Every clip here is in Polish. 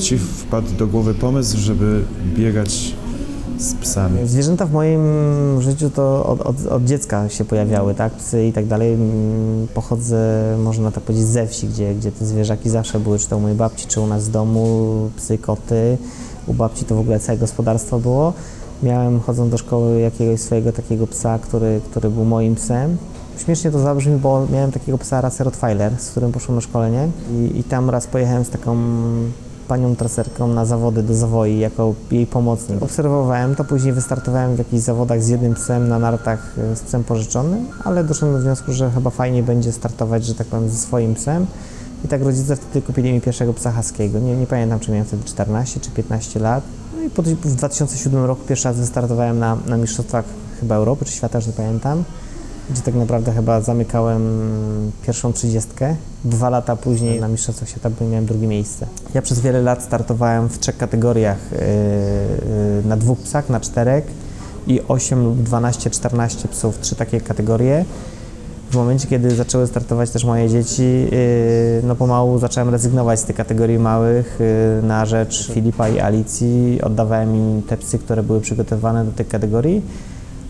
ci wpadł do głowy pomysł, żeby biegać z psami? Zwierzęta w moim życiu to od, od, od dziecka się pojawiały, tak? Psy i tak dalej. Mm, Pochodzę, można tak powiedzieć, ze wsi, gdzie, gdzie te zwierzaki zawsze były, czy to u mojej babci, czy u nas w domu, psy, koty. U babci to w ogóle całe gospodarstwo było. Miałem, chodząc do szkoły, jakiegoś swojego takiego psa, który, który był moim psem. Śmiesznie to zabrzmi, bo miałem takiego psa rasę Rottweiler, z którym poszłem na szkolenie i, i tam raz pojechałem z taką panią traserką na zawody do zawoi jako jej pomocnik. Obserwowałem to, później wystartowałem w jakichś zawodach z jednym psem na nartach e, z psem pożyczonym, ale doszedłem do wniosku, że chyba fajnie będzie startować, że tak powiem, ze swoim psem. I tak rodzice wtedy kupili mi pierwszego psa haskiego. Nie, nie pamiętam, czy miałem wtedy 14 czy 15 lat. No i po, w 2007 roku pierwszy raz wystartowałem na, na mistrzostwach chyba Europy czy świata, już nie pamiętam gdzie tak naprawdę chyba zamykałem pierwszą trzydziestkę. Dwa lata później na Mistrzostwach Świata miałem drugie miejsce. Ja przez wiele lat startowałem w trzech kategoriach, yy, yy, na dwóch psach, na czterech i 8 lub 12, 14 psów, trzy takie kategorie. W momencie, kiedy zaczęły startować też moje dzieci, yy, no pomału zacząłem rezygnować z tych kategorii małych na rzecz Filipa i Alicji. Oddawałem im te psy, które były przygotowane do tych kategorii.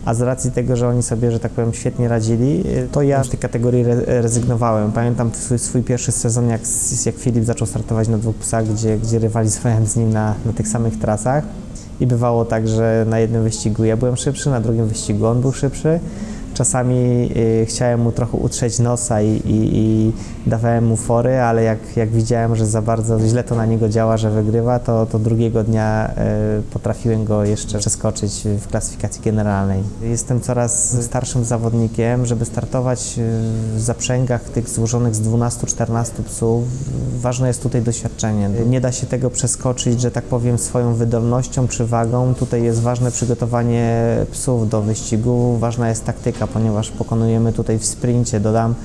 A z racji tego, że oni sobie, że tak powiem, świetnie radzili, to ja z tej kategorii re rezygnowałem. Pamiętam swój, swój, pierwszy sezon, jak, jak Filip zaczął startować na dwóch psach, gdzie, gdzie rywalizowałem z nim na, na tych samych trasach. I bywało tak, że na jednym wyścigu ja byłem szybszy, na drugim wyścigu on był szybszy. Czasami y, chciałem mu trochę utrzeć nosa i, i, i, dawałem mu fory, ale jak, jak widziałem, że za bardzo źle to na niego działa, że wygrywa, to, to drugiego dnia y, potrafiłem go jeszcze przeskoczyć w klasyfikacji generalnej. Jestem coraz starszym zawodnikiem, żeby startować w zaprzęgach tych złożonych z 12-14 psów. Ważne jest tutaj doświadczenie. Nie da się tego przeskoczyć, że tak powiem, swoją wydolnością czy wagą. Tutaj jest ważne przygotowanie psów do wyścigu, ważna jest taktyka ponieważ pokonujemy tutaj w sprincie, dodam,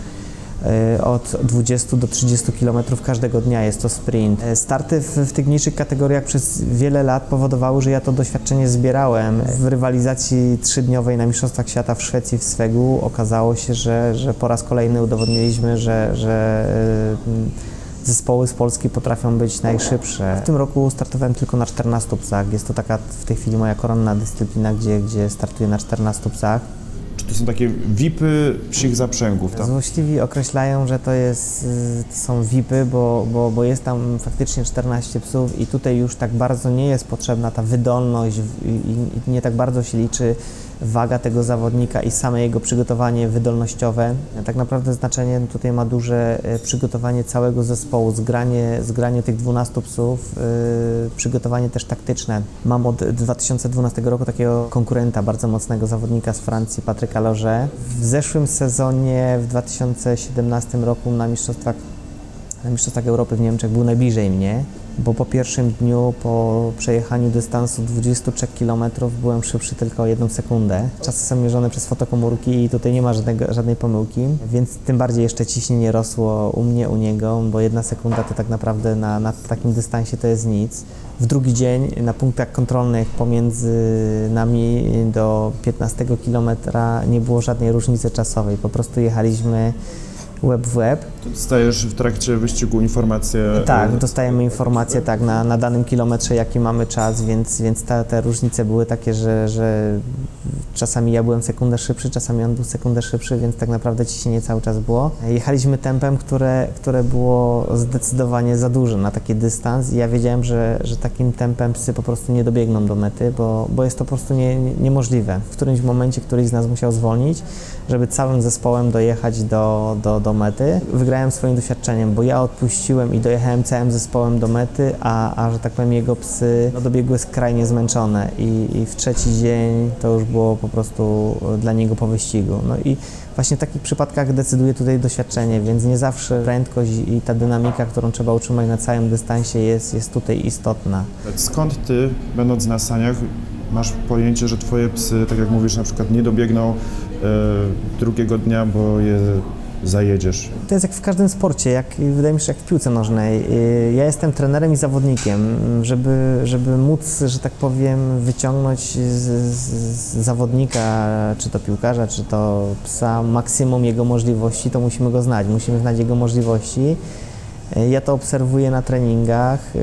e, od 20 do 30 km każdego dnia jest to sprint. E, starty w, w, tych niższych kategoriach przez wiele lat powodowały, że ja to doświadczenie zbierałem. W rywalizacji trzydniowej na Mistrzostwach Świata w Szwecji w Swegu okazało się, że, że po raz kolejny udowodniliśmy, że, że e, zespoły z Polski potrafią być najszybsze. W tym roku startowałem tylko na 14 psach. Jest to taka w tej chwili moja koronna dyscyplina, gdzie, gdzie startuję na 14 psach. To są takie VIPy psich zaprzęgów, tak? Złośliwi określają, że to, jest, y, są VIPy, bo, bo, bo jest tam faktycznie 14 psów i tutaj już tak bardzo nie jest potrzebna ta wydolność i, nie tak bardzo się liczy waga tego zawodnika i same jego przygotowanie wydolnościowe. Tak naprawdę znaczenie tutaj ma duże e, przygotowanie całego zespołu, zgranie, zgranie tych 12 psów, yy, przygotowanie też taktyczne. Mam od 2012 roku takiego konkurenta, bardzo mocnego zawodnika z Francji, Patryka Loże. W zeszłym sezonie, w 2017 roku na Mistrzostwach, na Mistrzostwach Europy w Niemczech był najbliżej mnie bo po pierwszym dniu, po przejechaniu dystansu 23 km byłem szybszy tylko o jedną sekundę. Czasy są mierzone przez fotokomórki i tutaj nie ma żadnego, żadnej pomyłki, więc tym bardziej jeszcze ciśnienie rosło u mnie, u niego, bo jedna sekunda to tak naprawdę na, na takim dystansie to jest nic. W drugi dzień na punktach kontrolnych pomiędzy nami do 15 km nie było żadnej różnicy czasowej, po prostu jechaliśmy web w web. Dostajesz w trakcie wyścigu informacje? Tak, e, dostajemy informacje tak, na, na danym kilometrze, jaki mamy czas, więc, więc ta, te różnice były takie, że, że czasami ja byłem sekundę szybszy, czasami on był sekundę szybszy, więc tak naprawdę ciśnienie cały czas było. Jechaliśmy tempem, które, które było zdecydowanie za duże na taki dystans i ja wiedziałem, że, że takim tempem psy po prostu nie dobiegną do mety, bo, bo jest to po prostu nie, nie, niemożliwe. W którymś momencie któryś z nas musiał zwolnić, żeby całym zespołem dojechać do, do, do mety. Wygrałem swoim doświadczeniem, bo ja odpuściłem i dojechałem całym zespołem do mety, a, a że tak powiem jego psy no, dobiegły skrajnie zmęczone i, i w trzeci dzień to już było po prostu dla niego po wyścigu. No i właśnie w takich przypadkach decyduje tutaj doświadczenie, więc nie zawsze prędkość i ta dynamika, którą trzeba utrzymać na całym dystansie jest, jest tutaj istotna. Skąd ty, będąc na saniach, masz pojęcie, że twoje psy, tak jak mówisz, na przykład nie dobiegną e, drugiego dnia, bo je zajedziesz. To jest jak w każdym sporcie, jak, wydaje mi się, jak w piłce nożnej. Ja jestem trenerem i zawodnikiem, żeby, żeby móc, że tak powiem, wyciągnąć z, z zawodnika, czy to piłkarza, czy to psa, maksimum jego możliwości, to musimy go znać, musimy znać jego możliwości Ja to obserwuję na treningach. E,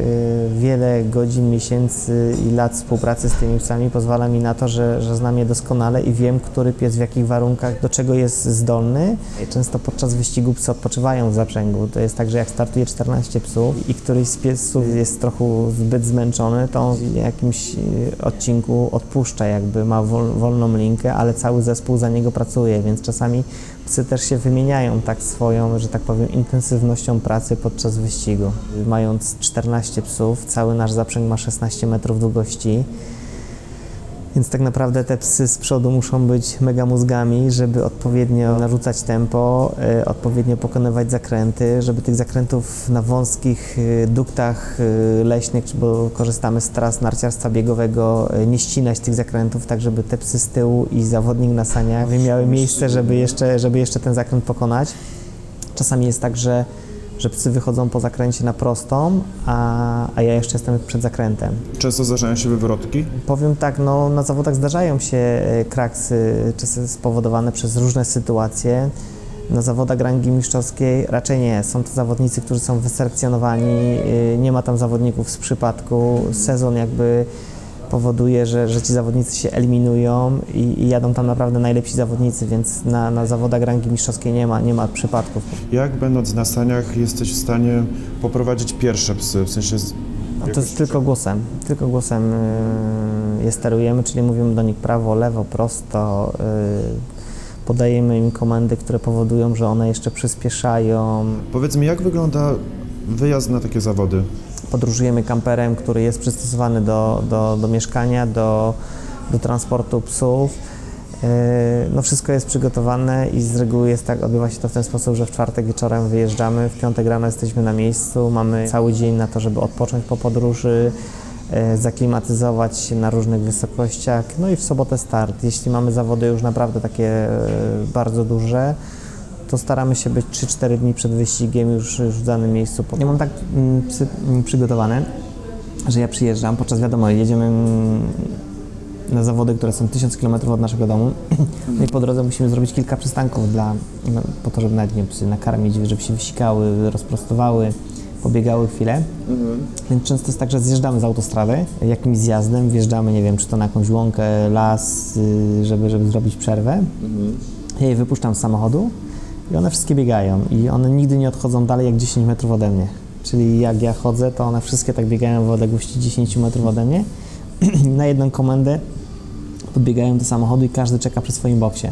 Wiele godzin, miesięcy i lat współpracy z tymi psami pozwala mi na to, że, że znam je doskonale i wiem, który pies w jakich warunkach do czego jest zdolny. Często podczas wyścigu psy odpoczywają w zaprzęgu. To jest tak, że jak startuje 14 psów i któryś z piesów jest trochę zbyt zmęczony, to on w jakimś e, odcinku odpuszcza, jakby ma wol, wolną linkę, ale cały zespół za niego pracuje, więc czasami psy też się wymieniają tak swoją, że tak powiem, intensywnością pracy podczas wyścigu. Mając 14 psów, cały nasz zaprzęg ma 16 metrów długości, więc tak naprawdę te psy z przodu muszą być mega mózgami, żeby odpowiednio narzucać tempo, e, odpowiednio pokonywać zakręty, żeby tych zakrętów na wąskich e, duktach e, leśnych, czy- bo korzystamy z tras narciarstwa biegowego, nie ścinać tych zakrętów, tak żeby te psy z tyłu i zawodnik na saniach miały miejsce, żeby jeszcze, żeby jeszcze ten zakręt pokonać. Czasami jest tak, że, że psy wychodzą po zakręcie na prostą, a, a ja jeszcze jestem przed zakrętem. Często zdarzają się wywrotki. Powiem tak, no, na zawodach zdarzają się e, kraksy, czasem spowodowane przez różne sytuacje. Na zawodach rangi mistrzowskiej raczej nie. Są to zawodnicy, którzy są wyselekcjonowani, e, nie ma tam zawodników z przypadku. Sezon jakby powoduje, że, że ci zawodnicy się eliminują i, i jadą tam naprawdę najlepsi zawodnicy, więc na, na zawodach rangi mistrzowskiej nie ma, nie ma przypadków. Jak będąc na staniach jesteś w stanie poprowadzić pierwsze psy? W sensie z- No to jest tylko głosem, tylko głosem yy, je sterujemy, czyli mówimy do nich prawo, lewo, prosto, yy, podajemy im komendy, które powodują, że one jeszcze przyspieszają. Powiedz mi, jak wygląda wyjazd na takie zawody? Podróżujemy kamperem, który jest przystosowany do, do, do mieszkania, do, do transportu psów. Yy, No wszystko jest przygotowane i z reguły jest tak, odbywa się to w ten sposób, że w czwartek wieczorem wyjeżdżamy, w piątek rano jesteśmy na miejscu, mamy cały dzień na to, żeby odpocząć po podróży, e, zaklimatyzować się na różnych wysokościach, no i w sobotę start. Jeśli mamy zawody już naprawdę takie e, bardzo duże, to staramy się być 3-4 dni przed wyścigiem już, już w danym miejscu. Ja mam tak mm, psy mm, przygotowane, że ja przyjeżdżam, podczas wiadomo, jedziemy mm, na zawody, które są 1000 km od naszego domu no i po drodze musimy zrobić kilka przystanków dla, no, po to, żeby nawet nie wiem, psy nakarmić, żeby się wysikały, rozprostowały, pobiegały chwilę. Więc często jest tak, że zjeżdżamy z autostrady jakimś zjazdem, wjeżdżamy, nie wiem, czy to na jakąś łąkę, las, y, żeby, żeby zrobić przerwę. Ja je wypuszczam z samochodu i one wszystkie biegają i one nigdy nie odchodzą dalej jak 10 metrów ode mnie. Czyli jak ja chodzę, to one wszystkie tak biegają w odległości 10 metrów ode mnie. na jedną komendę podbiegają do samochodu i każdy czeka przy swoim boksie.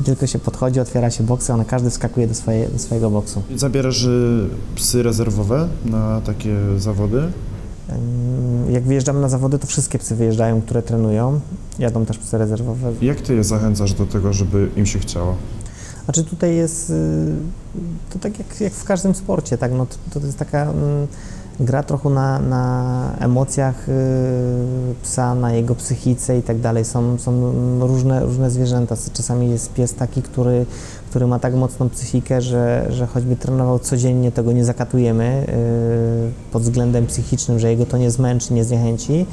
I tylko się podchodzi, otwiera się boksy, one każdy wskakuje do, swoje, do swojego boksu. Zabierasz y, psy rezerwowe na takie zawody? Jak wyjeżdżamy na zawody, to wszystkie psy wyjeżdżają, które trenują. Jadą też psy rezerwowe. Jak ty je zachęcasz do tego, żeby im się chciało? Znaczy tutaj jest, y, to tak jak, jak w każdym sporcie, tak, no to, to jest taka mm, gra trochę na, na emocjach y, psa, na jego psychice i tak dalej. Są, są różne, różne zwierzęta. Czasami jest pies taki, który, który ma tak mocną psychikę, że, że choćby trenował codziennie, tego nie zakatujemy y, pod względem psychicznym, że jego to nie zmęczy, nie zniechęci.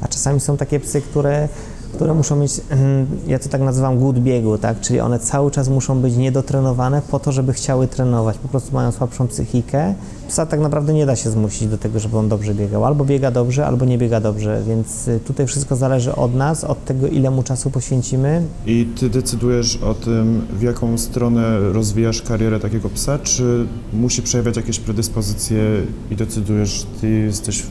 A czasami są takie psy, które które muszą mieć, ja to tak nazywam głód biegu, tak? czyli one cały czas muszą być niedotrenowane po to, żeby chciały trenować, po prostu mają słabszą psychikę. Psa tak naprawdę nie da się zmusić do tego, żeby on dobrze biegał, albo biega dobrze, albo nie biega dobrze, więc y, tutaj wszystko zależy od nas, od tego, ile mu czasu poświęcimy. I ty decydujesz o tym, w jaką stronę rozwijasz karierę takiego psa, czy musi przejawiać jakieś predyspozycje i decydujesz, ty jesteś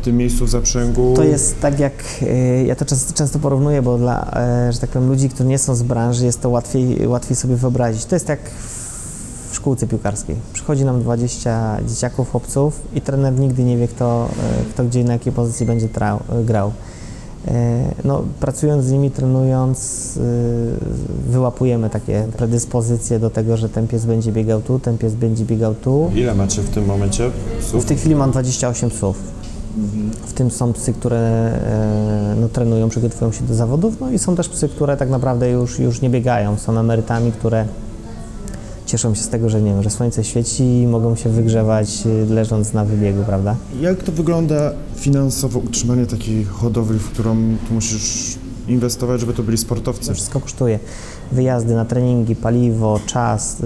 tym miejscu w zaprzęgu? To jest tak jak, y, ja to często, często porównuję, bo dla, e, że tak powiem, ludzi, którzy nie są z branży, jest to łatwiej, łatwiej sobie wyobrazić. To jest jak w szkółce piłkarskiej. Przychodzi nam 20 dzieciaków, chłopców i trener nigdy nie wie, kto, e, kto gdzie na jakiej pozycji będzie trał, e, grał. E, No, pracując z nimi, trenując, wyłapujemy takie predyspozycje do tego, że ten pies będzie biegał tu, ten pies będzie biegał tu. Ile macie w tym momencie W psów? tej chwili mam 28 psów. W tym są psy, które e, no, trenują, przygotowują się do zawodów, no i są też psy, które tak naprawdę już, już nie biegają. Są emerytami, które cieszą się z tego, że nie wiem, że słońce świeci i mogą się wygrzewać e, leżąc na wybiegu, prawda? Jak to wygląda finansowo utrzymanie takiej hodowli, w którą tu musisz inwestować, żeby to byli sportowcy? To wszystko kosztuje. Wyjazdy na treningi, paliwo, czas. y,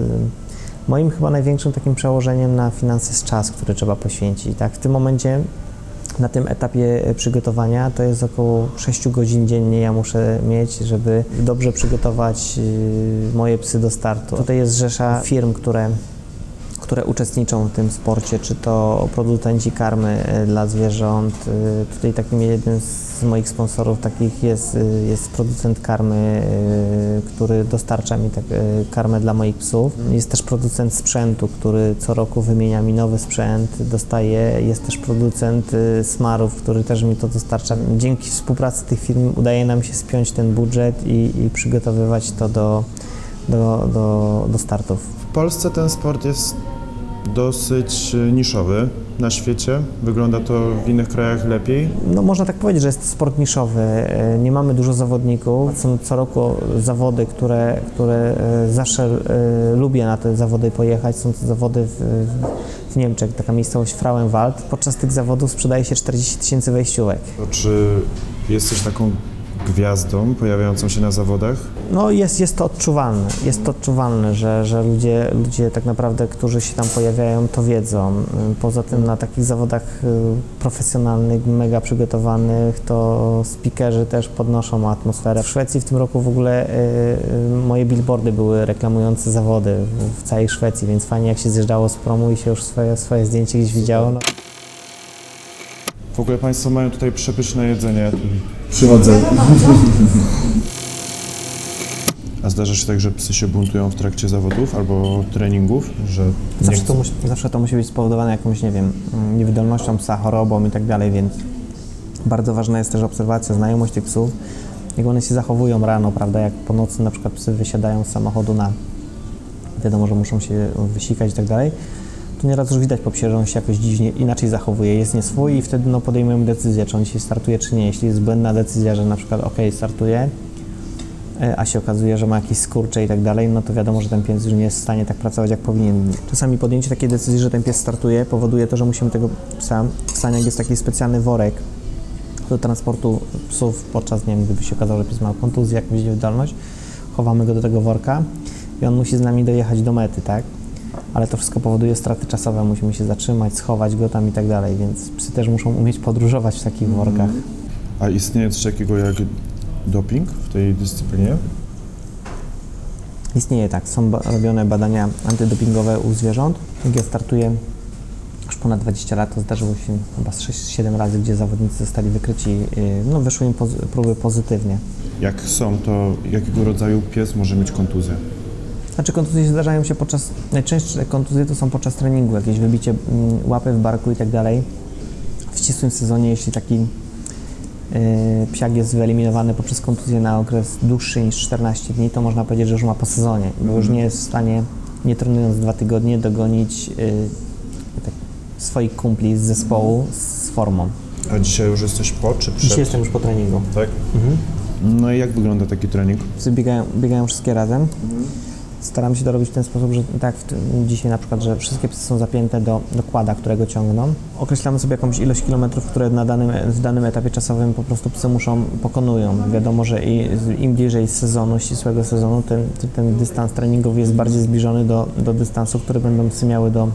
Moim chyba największym takim przełożeniem na finanse jest czas, który trzeba poświęcić. Tak? W tym momencie, na tym etapie e, przygotowania, to jest około 6 godzin dziennie ja muszę mieć, żeby dobrze przygotować y, moje psy do startu. Tutaj jest rzesza firm, które które uczestniczą w tym sporcie, czy to producenci karmy e, dla zwierząt. e, Tutaj takim jednym z moich sponsorów takich jest, e, jest producent karmy, e, który dostarcza mi tak, e, karmę dla moich psów. Jest też producent sprzętu, który co roku wymienia mi nowy sprzęt, dostaje. Jest też producent smarów, który też mi to dostarcza. Dzięki współpracy tych firm udaje nam się spiąć ten budżet i, i przygotowywać to do, do, do, do startów. W Polsce ten sport jest dosyć niszowy na świecie. Wygląda to w innych krajach lepiej. No można tak powiedzieć, że jest to sport niszowy. E, Nie mamy dużo zawodników. Są co roku zawody, które, które e, zawsze e, lubię na te zawody pojechać. Są to zawody w, w Niemczech, taka miejscowość Frauenwald. Podczas tych zawodów sprzedaje się 40 tysięcy wejściówek. To czy jesteś taką gwiazdą pojawiającą się na zawodach? No jest, jest to odczuwalne, jest to odczuwalne, że, że ludzie, ludzie tak naprawdę, którzy się tam pojawiają, to wiedzą. Poza tym na takich zawodach y, profesjonalnych, mega przygotowanych, to speakerzy też podnoszą atmosferę. W Szwecji w tym roku w ogóle y, y, moje billboardy były reklamujące zawody w całej Szwecji, więc fajnie jak się zjeżdżało z promu i się już swoje, swoje zdjęcie gdzieś widziało. No. W ogóle Państwo mają tutaj przepyszne jedzenie. Przychodzę. A zdarza się tak, że psy się buntują w trakcie zawodów albo treningów, że nie Zawsze to, chcą? musi, zawsze to musi być spowodowane jakąś, nie wiem, mm, niewydolnością psa, chorobą i tak dalej, więc bardzo ważna jest też obserwacja, znajomość tych psów, jak one się zachowują rano, prawda, jak po nocy na przykład psy wysiadają z samochodu na, wiadomo, że muszą się wysikać i tak dalej, to nieraz już widać po psie, że on się jakoś dziwnie inaczej zachowuje, jest nieswój i wtedy no, podejmujemy decyzję, czy on dzisiaj startuje, czy nie. Jeśli jest błędna decyzja, że na przykład ok, startuje, e, a się okazuje, że ma jakieś skurcze i tak dalej, no to wiadomo, że ten pies już nie jest w stanie tak pracować, jak powinien. Czasami podjęcie takiej decyzji, że ten pies startuje, powoduje to, że musimy tego psa, w Staniach jest taki specjalny worek do transportu psów podczas, nie wiem, gdyby się okazało, że pies ma kontuzję, jakąś niewydolność, chowamy go do tego worka i on musi z nami dojechać do mety, tak? Ale to wszystko powoduje straty czasowe, musimy się zatrzymać, schować go tam i tak dalej, więc psy też muszą umieć podróżować w takich workach. A istnieje coś takiego jak doping w tej dyscyplinie? Istnieje tak, są ba- robione badania antydopingowe u zwierząt. Jak ja startuję już ponad 20 lat, to zdarzyło się chyba z 6-7 razy, gdzie zawodnicy zostali wykryci, yy, no wyszły im pozy- próby pozytywnie. Jak są, to jakiego rodzaju pies może mieć kontuzję? Znaczy kontuzje zdarzają się podczas, najczęstsze kontuzje to są podczas treningu, jakieś wybicie mm, łapy w barku i tak dalej. W ścisłym sezonie, jeśli taki yy, psiak jest wyeliminowany poprzez kontuzję na okres dłuższy niż 14 dni, to można powiedzieć, że już ma po sezonie, bo już nie jest w stanie, nie trenując dwa tygodnie, dogonić yy, tak, swoich kumpli z zespołu z formą. A dzisiaj już jesteś po czy przed? Dzisiaj jestem już po treningu. Tak? No i jak wygląda taki trening? Biegają, biegają wszystkie razem. Staram się to robić w ten sposób, że tak dzisiaj na przykład, że wszystkie psy są zapięte do, do kłada, którego ciągną. Określamy sobie jakąś ilość kilometrów, które na danym, w danym etapie czasowym po prostu psy muszą, pokonują. Wiadomo, że i, im bliżej sezonu, ścisłego sezonu, ten, ten dystans treningowy jest bardziej zbliżony do, do dystansu, który będą psy miały do,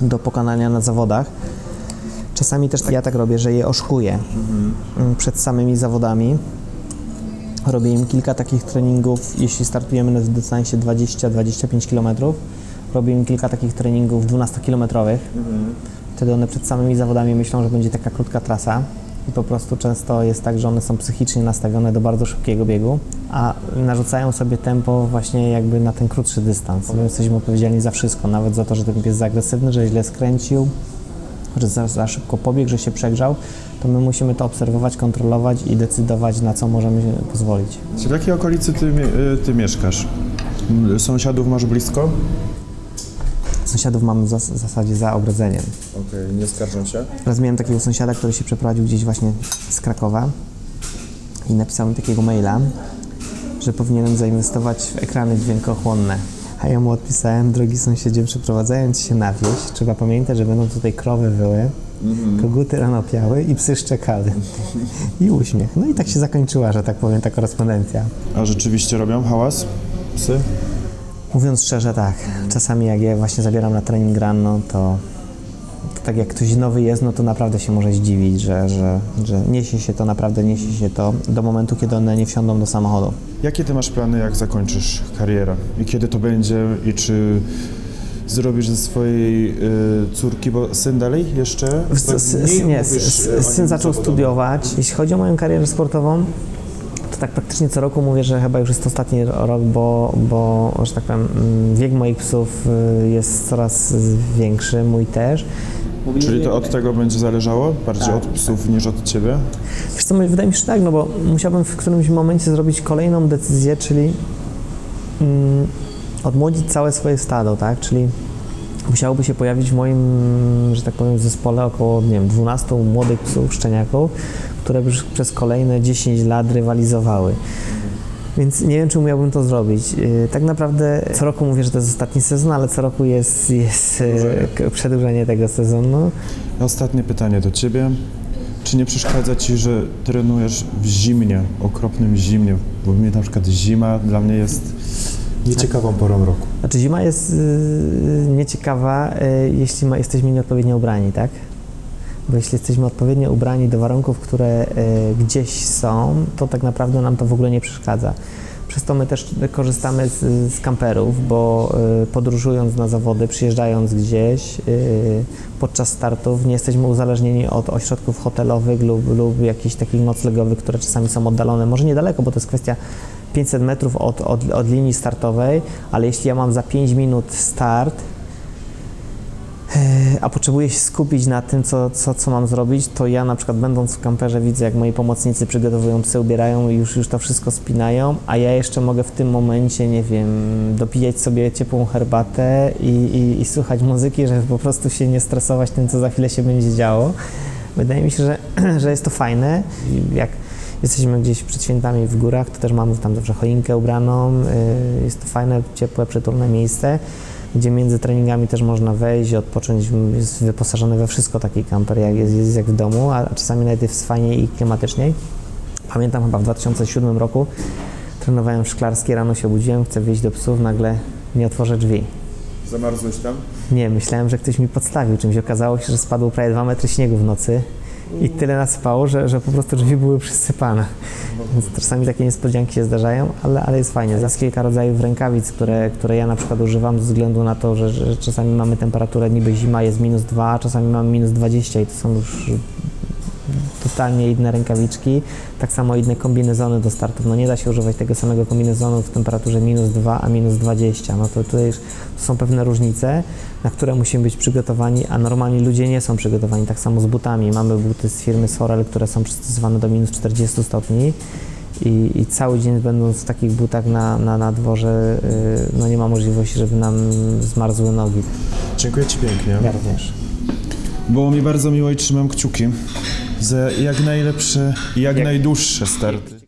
do pokonania na zawodach. Czasami też tak, ja tak robię, że je oszkuję mm, przed samymi zawodami. Robię im kilka takich treningów, jeśli startujemy na dystansie 20-25 km. Robię im kilka takich treningów 12-kilometrowych. Wtedy one przed samymi zawodami myślą, że będzie taka krótka trasa. I po prostu często jest tak, że one są psychicznie nastawione do bardzo szybkiego biegu, a narzucają sobie tempo właśnie jakby na ten krótszy dystans. My jesteśmy odpowiedzialni za wszystko, nawet za to, że ten pies jest agresywny, że źle skręcił, że za, za szybko pobiegł, że się przegrzał, to my musimy to obserwować, kontrolować i decydować, na co możemy się pozwolić. W jakiej okolicy ty, y, ty mieszkasz? M, Sąsiadów masz blisko? Sąsiadów mam w zas- w zasadzie za ogrodzeniem. Okej, nie skarżą się? Raz miałem takiego sąsiada, który się przeprowadził gdzieś właśnie z Krakowa i napisał mi takiego maila, że powinienem zainwestować w ekrany dźwiękochłonne. A ja mu odpisałem, drogi sąsiedzie, przeprowadzając się na wieś, trzeba pamiętać, że będą tutaj krowy wyły, koguty rano piały i psy szczekały. I uśmiech. No i tak się zakończyła, że tak powiem, ta korespondencja. A rzeczywiście robią hałas? Psy? Mówiąc szczerze, tak. Czasami jak je właśnie zabieram na trening rano, to tak jak ktoś nowy jest, no to naprawdę się może zdziwić, że, że, że niesie się to, naprawdę niesie się to do momentu, kiedy one nie wsiądą do samochodu. Jakie ty masz plany, jak zakończysz karierę? I kiedy to będzie? I czy zrobisz ze swojej y, córki, bo syn dalej jeszcze? S- nie, syn zaczął studiować. Jeśli chodzi o moją karierę sportową, to tak praktycznie co roku mówię, że chyba już jest ostatni rok, bo, bo że tak powiem, mm, wiek moich psów y, jest coraz większy, mój też. Czyli to od tego będzie zależało? Bardziej Tak, od psów niż od ciebie? Wiesz co, wydaje mi się, że tak, no bo musiałbym w którymś momencie zrobić kolejną decyzję, czyli mm, odmłodzić całe swoje stado, tak? Czyli musiałoby się pojawić w moim, że tak powiem, zespole około, nie wiem, 12 młodych psów, szczeniaków, które by przez kolejne 10 lat rywalizowały. Więc nie wiem, czy umiałbym to zrobić. Yy, Tak naprawdę co roku mówię, że to jest ostatni sezon, ale co roku jest, jest k- przedłużenie tego sezonu. Ostatnie pytanie do ciebie. Czy nie przeszkadza ci, że trenujesz w zimnie, okropnym zimnie? Bo mnie na przykład zima dla mnie jest nieciekawą porą roku. Znaczy zima jest yy, nieciekawa, jeśli ma, jesteśmy nieodpowiednio ubrani, tak? Bo jeśli jesteśmy odpowiednio ubrani do warunków, które yy, gdzieś są, to tak naprawdę nam to w ogóle nie przeszkadza. Przez to my też korzystamy z, z kamperów, bo yy, podróżując na zawody, przyjeżdżając gdzieś yy, podczas startów, nie jesteśmy uzależnieni od ośrodków hotelowych lub, lub jakichś takich noclegowych, które czasami są oddalone. Może niedaleko, bo to jest kwestia 500 metrów od, od, od linii startowej, ale jeśli ja mam za 5 minut start, e, a potrzebuję się skupić na tym, co, co, co mam zrobić, to ja na przykład będąc w kamperze widzę, jak moi pomocnicy przygotowują psy, ubierają i już, już to wszystko spinają, a ja jeszcze mogę w tym momencie, nie wiem, dopijać sobie ciepłą herbatę i, i, i słuchać muzyki, żeby po prostu się nie stresować tym, co za chwilę się będzie działo. Wydaje mi się, że, że jest to fajne. Jak jesteśmy gdzieś przed świętami w górach, to też mamy tam zawsze choinkę ubraną. y, Jest to fajne, ciepłe, przytulne miejsce, gdzie między treningami też można wejść, odpocząć. Jest wyposażony we wszystko taki kamper, jak jest, jest jak w domu, a czasami nawet jest fajniej i klimatyczniej. Pamiętam chyba w 2007 roku trenowałem w Szklarskiej, rano się obudziłem, chcę wyjść do psów, nagle nie otworzę drzwi. Zamarzłeś tam? Nie, myślałem, że ktoś mi podstawił czymś. Okazało się, że spadło prawie 2 metry śniegu w nocy i tyle nasypało, że, że po prostu drzwi były przysypane. Więc czasami takie niespodzianki się zdarzają, ale, ale jest fajnie. Jest kilka rodzajów rękawic, które, które ja na przykład używam ze względu na to, że, że czasami mamy temperaturę niby zima jest minus 2, a czasami mamy minus 20 i to są już totalnie inne rękawiczki, tak samo inne kombinezony do startów. No nie da się używać tego samego kombinezonu w temperaturze minus 2, a minus 20. No to tutaj już są pewne różnice, na które musimy być przygotowani, a normalni ludzie nie są przygotowani. Tak samo z butami. Mamy buty z firmy Sorel, które są przystosowane do minus 40 stopni. I, I cały dzień będąc w takich butach na, na, na dworze, yy, no nie ma możliwości, żeby nam zmarzły nogi. Dziękuję ci pięknie. Ja również. Było mi bardzo miło i trzymam kciuki za jak najlepsze i jak, Jak- najdłuższe starty.